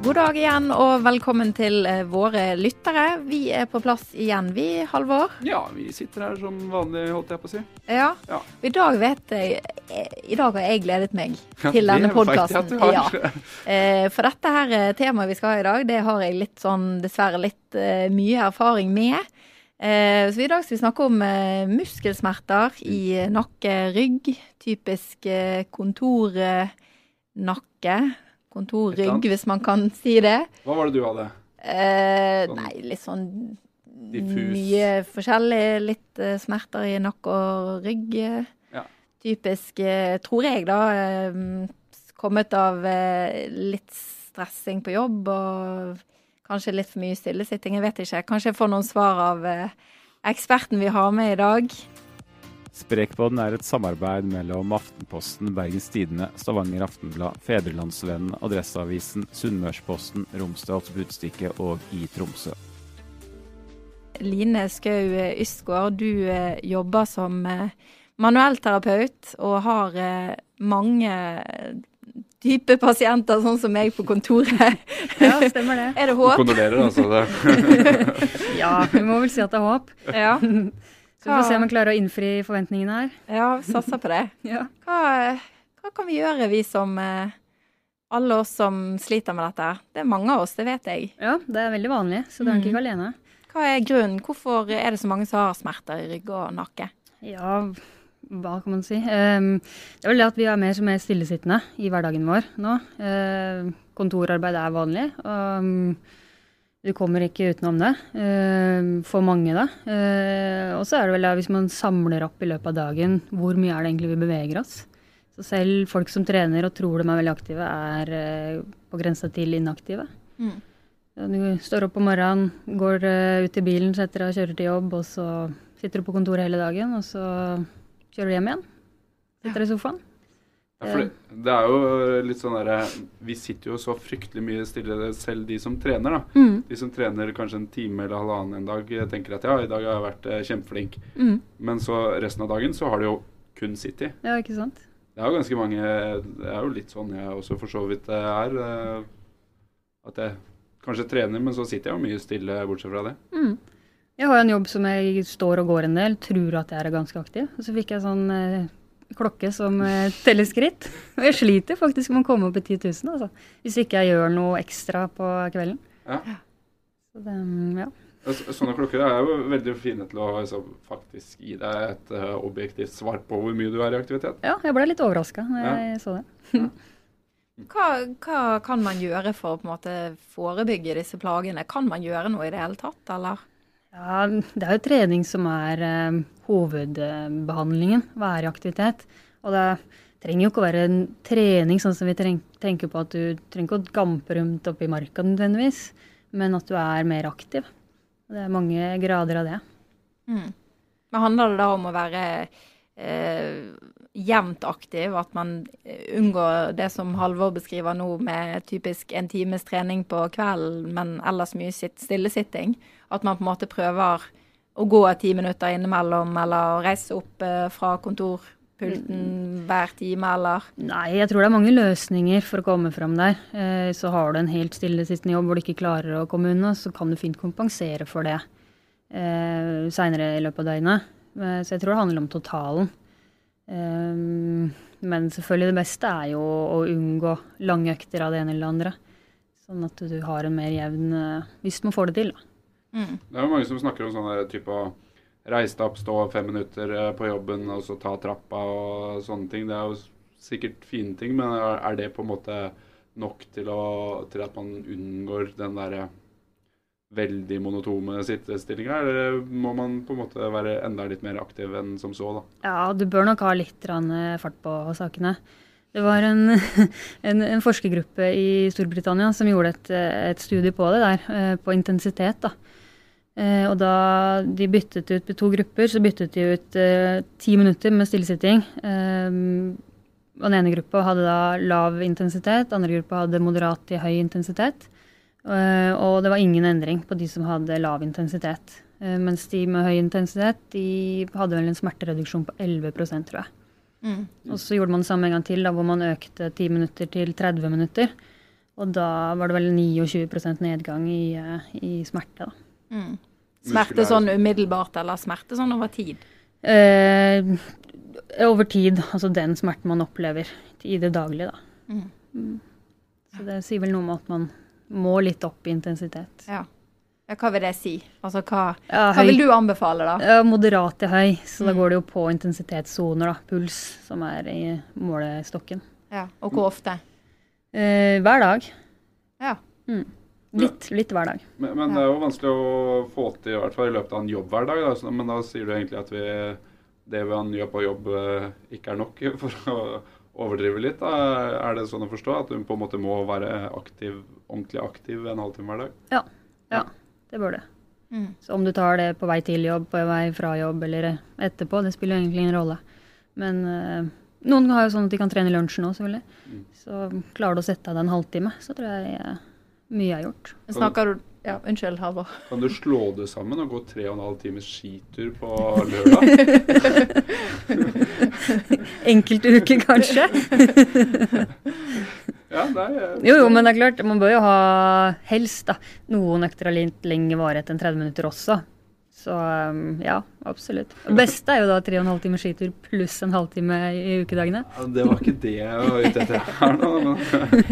God dag igjen, og velkommen til eh, våre lyttere. Vi er på plass igjen, vi, Halvor. Ja, vi sitter her som vanlig, holdt jeg på å si. Ja. Ja. I dag vet jeg eh, I dag har jeg gledet meg Ja, til denne podkasten. Ja. Eh, For dette her temaet vi skal ha i dag, det har jeg litt sånn dessverre litt mye erfaring med. Så i dag skal vi snakke om muskelsmerter i nakke, rygg. Typisk kontornakke. Kontorrygg, hvis man kan si det. Hva var det du hadde? Eh, Sånn nei, litt sånn diffus? Mye forskjellig. Litt eh, smerter i nakke og rygg. Ja. Typisk, eh, tror jeg, da. kommet av litt stressing på jobb og kanskje litt for mye stillesitting. Jeg vet ikke. Kanskje jeg får noen svar av eksperten vi har med i dag. Sprekpodden er et samarbeid mellom Aftenposten, Bergens Tidende, Stavanger Aftenblad, Fedrelandsvennen, Adresseavisen, Sunnmørsposten, Romsdals Budstikke og i Tromsø. Line Skau Ystgård, du eh, jobber som eh, manuellterapeut og har eh, mange type pasienter, sånn som meg på kontoret. Ja, stemmer det. Er det håp? Kondolerer, altså. Det. Ja, vi må vel si at det er håp. Ja. Så vi får se om vi klarer å innfri forventningene her. ja, vi satser på det. Ja. Hva, hva kan vi gjøre, vi som eh, Alle oss som sliter med dette? Det er mange av oss, det vet jeg. ja, det er veldig vanlig, så det er ikke alene. Hva er grunnen? Hvorfor er det så mange som har smerter i rygg og nakke? Ja, hva kan man si? Ehm, det er vel det at vi er mer som er stillesittende i hverdagen vår nå. Eh, kontorarbeid er vanlig, og mm, du kommer ikke utenom det. eh, for mange, da. Eh, og så er det vel da, hvis man samler opp i løpet av dagen, hvor mye er det egentlig vi beveger oss? Så selv folk som trener og tror de er veldig aktive, er eh, på grensa til inaktive. Mm. Du står opp om morgenen, går ut i bilen, setter deg og kjører til jobb, og så sitter du på kontoret hele dagen, og så kjører du hjem igjen. Sitter i sofaen. Ja, for det, det er jo litt sånn derre Vi sitter jo så fryktelig mye stille, selv de som trener, da. Mm. De som trener kanskje en time eller halvannen en dag, tenker at ja, i dag har jeg vært eh, kjempeflink. Mm. Men så resten av dagen så har de jo kun City. Ja, ikke sant? Det er jo ganske mange Det er jo litt sånn jeg også for så vidt eh, er. eh, At jeg kanskje trener, men så sitter jeg jo mye stille bortsett fra det. Mm. Jeg har jo en jobb som jeg står og går en del, tror at jeg er ganske aktiv. Og så fikk jeg sånn klokke som eh, teller skritt. Og jeg sliter faktisk med å komme opp i 10 000, altså. Hvis ikke jeg gjør noe ekstra på kvelden. Ja. Så det, mm, ja. Sånne klokker er jo veldig fine til å altså, faktisk gi deg et eh, objektivt svar på hvor mye du er i aktivitet. ja, jeg ble litt overraska når Ja. jeg så det. Hva, hva kan man gjøre for å på en måte forebygge disse plagene? Kan man gjøre noe i det hele tatt, eller? Ja, det er jo trening som er eh, hovedbehandlingen, være i aktivitet. Og det trenger jo ikke å være en trening sånn som vi tenker på at du trenger ikke å gampe rundt oppe i marka nødvendigvis, men at du er mer aktiv. Det er mange grader av det. Mm. Men handler det da om å være eh, jevnt aktiv, at man unngår det som Halvor beskriver nå med typisk en times trening på kvelden, men ellers mye sitt stillesitting? At man på en måte prøver å gå ti minutter innimellom, eller reise opp eh, fra kontorpulten hver time, eller? Nei, jeg tror det er mange løsninger for å komme fram der. Eh, Så har du en helt stillesittende jobb hvor du ikke klarer å komme unna, så kan du fint kompensere for det. eh, seinere i løpet av døgnet. Så jeg tror det handler om totalen. Men selvfølgelig det beste er jo å unngå lange økter av det ene eller det andre. Sånn at du har en mer jevn Hvis man får det til, da. Mm. Det er jo mange som snakker om sånn type å reise deg opp, stå fem minutter eh, på jobben og så ta trappa og sånne ting. Det er jo sikkert fine ting, men er det på en måte nok til, å, til at man unngår den derre veldig monotome sittestillinga, eller må man på en måte være enda litt mer aktiv enn som så, da? Ja, du bør nok ha litt eh, fart på sakene. Det var en, en, en forskergruppe i Storbritannia som gjorde et, et studie på det der, eh, på intensitet. da. Eh, Og da de byttet ut to grupper, så byttet de ut eh, ti minutter med stillesitting. Eh, Den ene gruppa hadde da lav intensitet, den andre gruppa hadde moderat til høy intensitet. Eh, Og det var ingen endring på de som hadde lav intensitet. Mens de med høy intensitet de hadde vel en smertereduksjon på 11% tror jeg. Mm. Og så gjorde man det samme en gang til, da, hvor man økte 10 minutter til 30 minutter. Og da var det vel 29 nedgang i, i smerte. Da. Mm. Smerte sånn umiddelbart, eller smerte sånn over tid? Eh, over tid, altså den smerten man opplever i det daglige, da. Mm. Mm. Så det sier vel noe om at man må litt opp i intensitet. Ja. ja. Hva vil det si? Altså hva, Ja, hva vil du anbefale, da? Ja, moderat til høy, så da Mm. går det jo på intensitetssoner, da. Puls, som er i målestokken. Ja. Og hvor ofte? Eh, hver dag. Ja. Mm. Litt, litt hver dag. Men, men det er jo vanskelig å få til, i hvert fall i løpet av en jobbhverdag. Da. Så- Men da sier du egentlig at vi, det man gjør på jobb, eh, ikke er nok, for å overdrive litt. Da. Er det sånn å forstå at du på en måte må være aktiv, ordentlig aktiv en halvtime hver dag? Ja, det bør det. Mm. Så om du tar det på vei til jobb, på vei fra jobb eller etterpå, det spiller jo egentlig ingen rolle. Men eh, noen har jo sånn at de kan trene i lunsjen òg, selvfølgelig. Mm. Så klarer du å sette av deg en halvtime, så tror jeg eh, mye er gjort. Snakker du Ja, unnskyld, Halvor. Kan du slå det sammen og gå tre og en halv times skitur på lørdag? Enkelte uker, kanskje. Ja, det er Jo, jo, men det er klart, man bør jo ha helst da, noen økter av litt lengre varighet enn 30 minutter også. Så um, ja, absolutt. Det beste er jo da 3,5 timer skitur pluss en halvtime i ukedagene. Ja, Det var ikke det jeg var ute etter her nå, men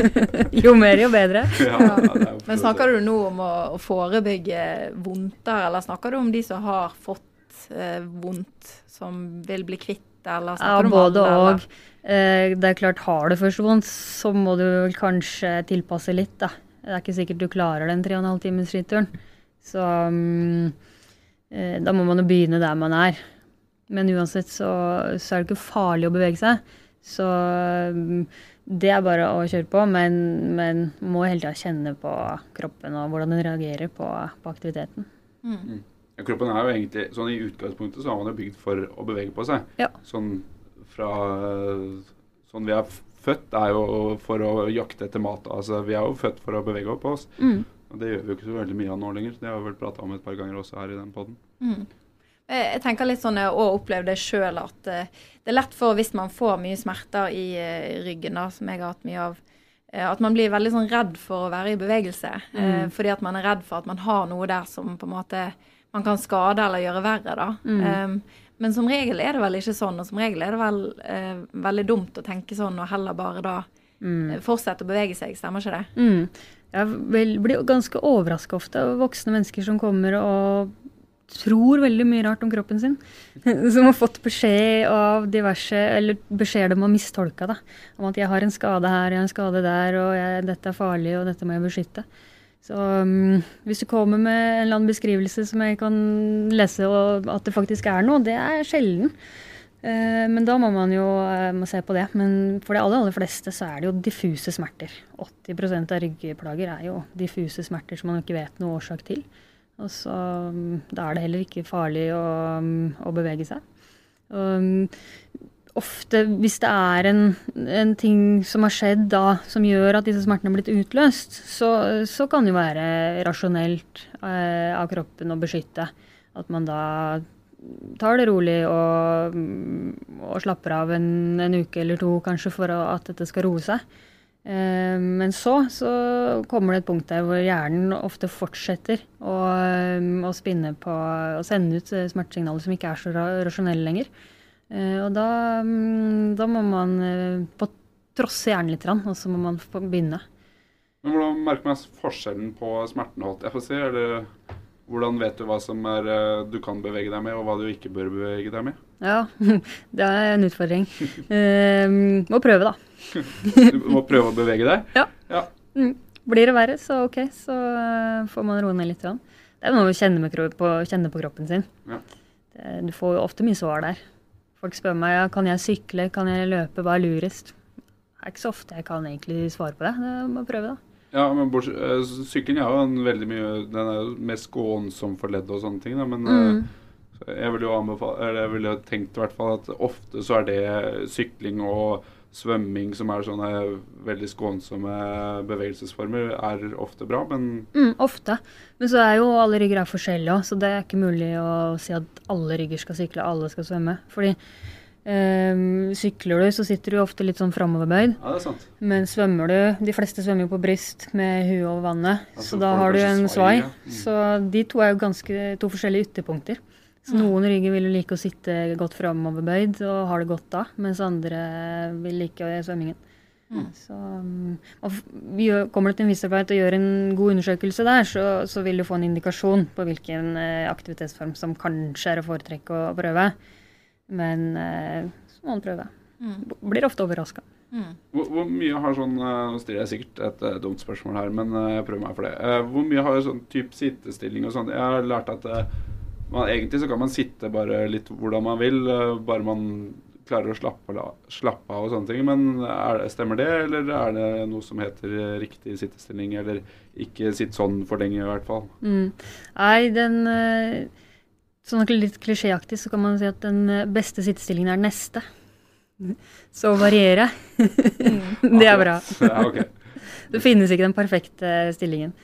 Jo mer, jo bedre. ja, jo Men snakker du nå om å, å forebygge vondter, eller snakker du om de som har fått eh, vondt, som vil bli kvitt det, eller Ja, du om både og. Eh, Det er klart, har du først vondt, så må du vel kanskje tilpasse litt, da. Det er ikke sikkert du klarer den 3,5 timers skituren. Så eh, da må man jo begynne der man er. Men uansett så, så er det ikke farlig å bevege seg. Så mm, det er bare å kjøre på, men, men må hele tida kjenne på kroppen og hvordan den reagerer på, på aktiviteten. Mm. Ja, Kroppen er jo egentlig sånn I utgangspunktet så har man jo bygd for å bevege på seg. Ja. Sånn fra Sånn vi er født, er jo for å jakte etter mat. Altså Vi er jo født for å bevege opp oss. Mm. Og det gjør vi jo ikke så veldig mye av nå lenger. Det har vi vel prata om et par ganger også her i den poden. Mm. Jeg tenker litt sånn, jeg har opplevd det sjøl, at eh, det er lett for hvis man får mye smerter i eh, ryggen, da, som jeg har hatt mye av, eh, at man blir veldig sånn redd for å være i bevegelse. eh, Mm. Fordi at man er redd for at man har noe der som på en måte man kan skade eller gjøre verre. da. Mm. Eh, men som regel er det vel ikke sånn, og som regel er det vel eh, veldig dumt å tenke sånn, og heller bare da Mm. eh, fortsette å bevege seg. Stemmer ikke det? Mm. Jeg blir ganske overraska ofte av voksne mennesker som kommer og tror veldig mye rart om kroppen sin. Som har fått beskjed av diverse, eller beskjeder de har mistolka, da. Om at jeg har en skade her, jeg har en skade der, og jeg, dette er farlig, og dette må jeg beskytte. Så um, hvis du kommer med en eller annen beskrivelse som jeg kan lese, og at det faktisk er noe, det er sjelden. Eh, men da må man jo eh, må se på det. Men for de aller, aller fleste så er det jo diffuse smerter. 80% av ryggplager er jo diffuse smerter som man ikke vet noe årsak til. Og så mm, Da er det heller ikke farlig å, mm, å bevege seg. Mm, ofte hvis det er en, en ting som har skjedd da som gjør at disse smertene er blitt utløst, så, så kan det jo være rasjonelt eh, av kroppen å beskytte. At man da tar det rolig og, og slapper av en, en uke eller to kanskje for at dette skal roe seg. Eh, men så, så kommer det et punkt der hvor hjernen ofte fortsetter å, å spinne på å sende ut smertesignaler som ikke er så rasjonelle lenger. Eh, og da, mm, da må man på trosse hjernen litt, og så må man begynne. Men Hvordan merker man forskjellen på smerten? får å er Eller hvordan vet du hva som er, du kan bevege deg med, og hva du ikke bør bevege deg med? Ja, det er en utfordring. Uh, må prøve, da. du må prøve å bevege deg? Ja. ja. Mm. Blir det verre, så OK, så uh, får man roe ned litt. Grann. Det er noe å kjenne på, kjenne på kroppen sin. Ja. Det, du får jo ofte mye svar der. Folk spør meg ja, kan jeg sykle, kan jeg løpe, hva er lurest? Det er ikke så ofte jeg kan egentlig svare på det. Det må prøve, da. Ja, men uh, Sykkelen er jo en veldig mye Den er jo mer skånsom for ledd og sånne ting, da, men mm. Jeg ville jo anbefale, eller jeg ville tenkt i hvert fall at ofte så er det sykling og svømming som er sånne veldig skånsomme bevegelsesformer, er ofte bra, men mm, Ofte. Men så er jo alle rygger er forskjellige òg, så det er ikke mulig å si at alle rygger skal sykle, alle skal svømme. Fordi øh, sykler du, så sitter du ofte litt sånn framoverbøyd. Ja, det er sant. Men svømmer du De fleste svømmer jo på bryst med huet over vannet, altså, så da har du en svai. Ja. Mm. Så de to er jo ganske to forskjellige ytterpunkter. Så noen rygger vil jo like å sitte godt framoverbøyd og har det godt da, mens andre vil like svømmingen. Mm. Så um, Kommer du til en fysioterapeut og gjør en god undersøkelse der, så, så, vil du få en indikasjon på hvilken uh, aktivitetsform som kanskje er å foretrekke å prøve. Men uh, så må man prøve. Mm. Blir ofte overraska. Mm. Hvor, hvor, mye har sånn uh, Nå stiller jeg sikkert et uh, dumt spørsmål her, men jeg prøver meg for det. hvor mye har sånn type sittestilling og sånn? Jeg har lært at man, egentlig så kan man sitte bare litt hvordan man vil, eh, bare man klarer å slappe, slappe av og sånne ting. Men er, stemmer det, eller er det noe som heter eh, riktig sittestilling, eller ikke sitt sånn for lenge, i hvert fall? Mm. Nei, den eh, Sånn litt klisjéaktig så kan man si at den beste sittestillingen er den neste. Så variere. det er bra. Det finnes ikke den perfekte stillingen.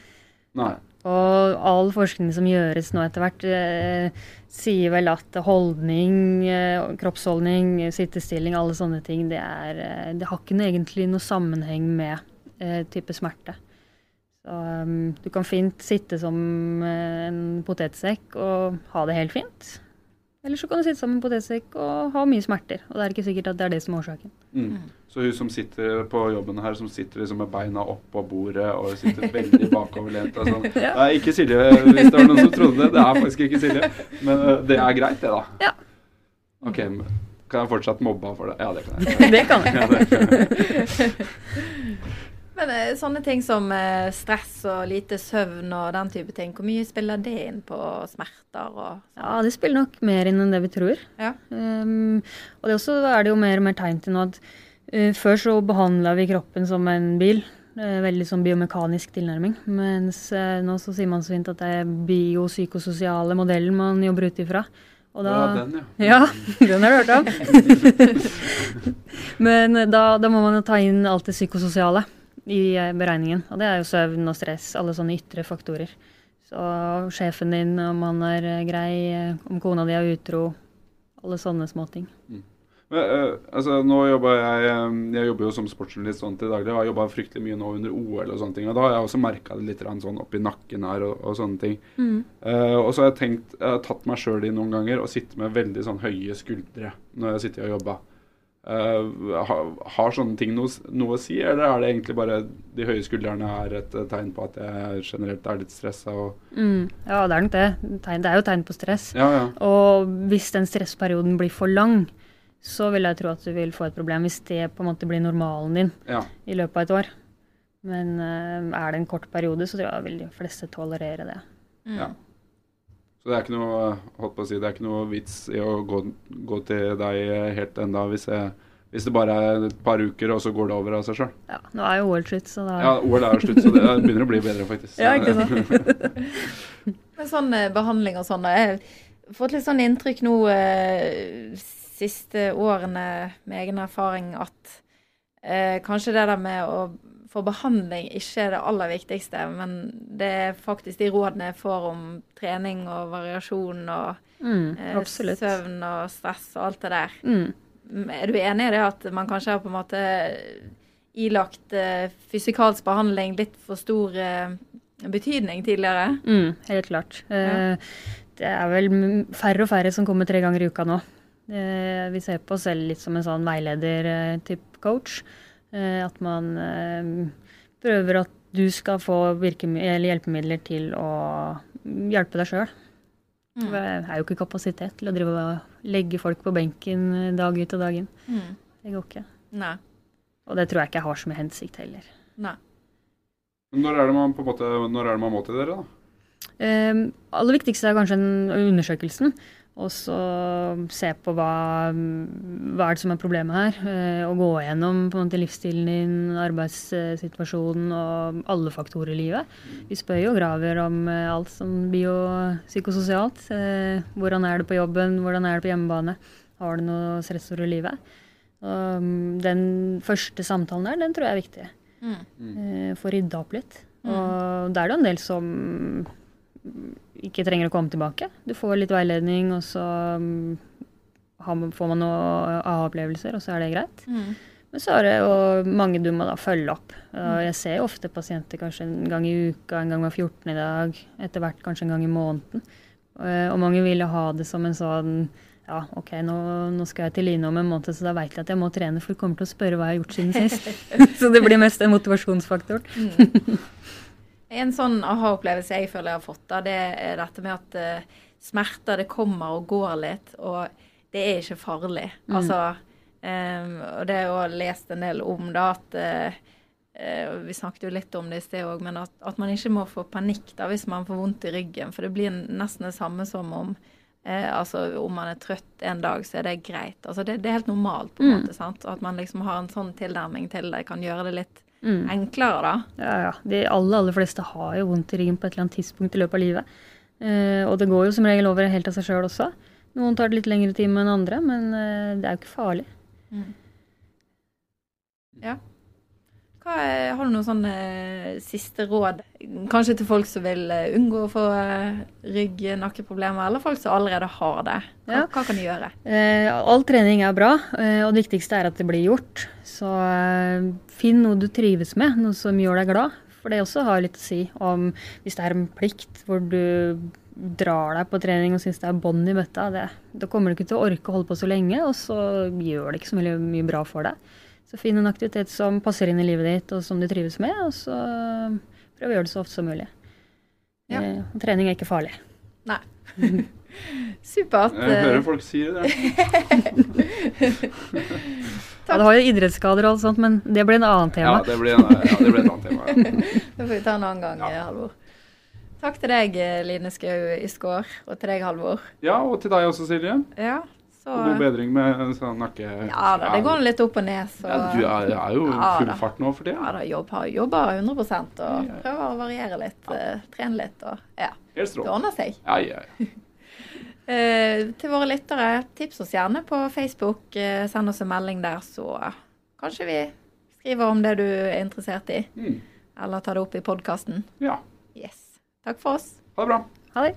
Nei. Og all forskning som gjøres nå etter hvert, eh, sier vel at holdning, eh, kroppsholdning, sittestilling, alle sånne ting, det, er, eh, det har ikke noe, egentlig noe sammenheng med eh, type smerte. Så um, du kan fint sitte som eh, en potetsekk og ha det helt fint. Eller så kan du sitte som en potetsekk og ha mye smerter. Og det er ikke sikkert at det er det som er årsaken. Mm. mm. Så hun som sitter på jobben her, som sitter liksom med beina oppå bordet og sitter veldig bakoverlent og sånn ja. Det er ikke Silje, hvis det var noen som trodde det. Det er faktisk ikke Silje. Men uh, det er greit, det, da. Ja. Ok, Kan jeg fortsatt mobbe for det? Ja, det kan jeg. det kan jeg. Ja, det kan jeg. Men eh, sånne ting som eh, stress og lite søvn og den type ting, hvor mye spiller det inn på smerter og sånn? Ja, det spiller nok mer inn enn det vi tror. Ja. Um, og det også er det jo mer og mer tegn til nå at uh, før så behandla vi kroppen som en bil. Uh, veldig sånn biomekanisk tilnærming. Mens uh, nå så sier man så fint at det er biopsykososiale modellen man jobber ut ifra. Og da, ja, den, ja. Ja, den har du hørt om. Men da, da, må man jo ta inn alt det psykososiale i eh, beregningen. Og det er jo søvn og stress, alle sånne ytre faktorer. Så sjefen din, om han er eh, grei, eh, om kona di er utro, alle sånne småting. Mm. Men, uh, altså, nå jobber jeg, jeg jobber jo som sportsjournalist sånn til daglig og har jobba fryktelig mye nå under OL og sånne ting. Og da har jeg også merka det litt sånn oppi nakken her og, og sånne ting. Mm. Uh, og så har jeg tenkt, jeg har tatt meg sjøl i noen ganger og sitte med veldig sånn høye skuldre når jeg sitter og jobber. Uh, har, sånne ting noe, noe, å si, eller er det egentlig bare de høye skuldrene er et uh, tegn på at jeg generelt er litt stressa? Mm, ja, det er nok det. Det er jo tegn på stress. Ja, ja. Og hvis den stressperioden blir for lang, så vil jeg tro at du vil få et problem. Hvis det på en måte blir normalen din ja. i løpet av et år. Men uh, er det en kort periode, så tror jeg vil de fleste tolerere det. Mm. Ja. Så det er ikke noe holdt på å si, det er ikke noe vits i å gå, gå til deg helt enda hvis, jeg, hvis, det bare er et par uker, og så går det over av seg sjøl. Ja, nå er jo OL slutt, så da Ja, OL er slutt, så det begynner å bli bedre, faktisk. ja, ikke sant. Men sånn eh, behandling og sånn, jeg har fått litt sånn inntrykk nå eh, siste årene med egen erfaring at eh, kanskje det der med å for behandling ikke er det aller viktigste, men det er faktisk de rådene jeg får om trening og variasjon og mm, eh, søvn og stress og alt det der. Mm. Er du enig i det at man kanskje har på en måte ilagt eh, fysikalsk behandling litt for stor eh, betydning tidligere? Mm, helt klart. Eh, det er vel færre og færre som kommer tre ganger i uka nå. Eh, vi ser på oss selv litt som en sånn veileder-type coach. Eh, at man eh, prøver at du skal få eller hjelpemidler til å hjelpe deg sjøl. Mm. Det er jo ikke kapasitet til å drive og legge folk på benken eh, dag ut og dag inn. Mm. Det går ikke. Nei. Og det tror jeg ikke jeg har som hensikt heller. Nei. Når er det man på en måte, når er det man må til dere, da? Eh, aller viktigste er kanskje undersøkelsen. Og så se på hva, hva er det som er problemet her. Eh, og gå gjennom på en måte livsstilen din, arbeidssituasjonen og alle faktorer i livet. Vi spør jo og graver om eh, alt som biopsykososialt. Eh, hvordan er det på jobben, hvordan er det på hjemmebane? Har du noe stressord i livet? Og, mm, den første samtalen der, den tror jeg er viktig. Mm. Eh, Få rydda opp litt. Og da er det jo en del som ikke trenger å komme tilbake. Du får litt veiledning, og så mm, får man noen aha-opplevelser, og så er det greit. Mm. Men så er det jo mange du må da følge opp. Jeg ser jo ofte pasienter kanskje en gang i uka, en gang hver 14. i dag, etter hvert kanskje en gang i måneden. Eh, Og mange vil jo ha det som en sånn ja, OK, nå, nå skal jeg til Line om en måned, så da vet jeg at jeg må trene, for de kommer til å spørre hva jeg har gjort siden sist. så det blir mest en motivasjonsfaktor. En sånn aha-opplevelse jeg føler jeg har fått, da, det er dette med at uh, smerter det kommer og går litt, og det er ikke farlig. Altså, um, og det har jeg også lest en del om, da, at uh, Vi snakket jo litt om det i sted òg, men at, at man ikke må få panikk da hvis man får vondt i ryggen. For det blir nesten det samme som om altså om man er trøtt en dag, så er det greit. Altså det, det er helt normalt, på en måte. sant? At man liksom har en sånn tilnærming til det, kan gjøre det litt Mm. enklere, da. Ja, ja. De aller, aller fleste har jo vondt i ryggen på et eller annet tidspunkt i løpet av livet. Eh, og det går jo som regel over helt av seg sjøl også. Noen tar det litt lengre tid enn andre, men eh, det er jo ikke farlig. Ja. Er, har du noen sånne eh, siste råd? Kanskje til folk som vil eh, unngå å få rygg- rygg-nakkeproblemer, eller folk som allerede har det. Hva, Ja. hva kan de gjøre? Eh, all trening er bra, eh, og det viktigste er at det blir gjort. Så eh, finn noe du trives med, noe som gjør deg glad. For det også har litt å si om hvis det er en plikt hvor du drar deg på trening og syns det er bånd i bøtta, det, da kommer du ikke til å orke å holde på så lenge, og så gjør det ikke så mye bra for deg. Så finn en aktivitet som passer inn i livet ditt, og som du trives med, og så prøv å gjøre det så ofte som mulig. Ja. Eh, og trening er ikke farlig. Nei. Supert. Jeg eh, hører folk si det. Ja, det har jo idrettsskader og alt sånt, men det blir en annen tema. Ja, det blir, en, ja, det blir et annet tema. Det får vi ta en annen gang, Ja. eh, Halvor. Takk til deg, eh, Line Skau Iskår, og til deg, Halvor. Ja, og til deg også, Silje. Ja, så Og god bedring med sånn nakke... Ja da, det går litt opp og ned, så Ja, du er, er jo Ja, full fart nå for Ja tida. da, jobb, jobber 100 og Ja. prøver å variere litt, eh, trene litt og Ja. Helt Det ordner seg. Ja, ja, ja. uh, til våre lyttere, tips oss gjerne på Facebook. Uh, send oss en melding der, så kanskje vi skriver om det du er interessert i. Mm. Eller tar det opp i podkasten. ja. Yes. Takk for oss. Ha det bra. Ha det.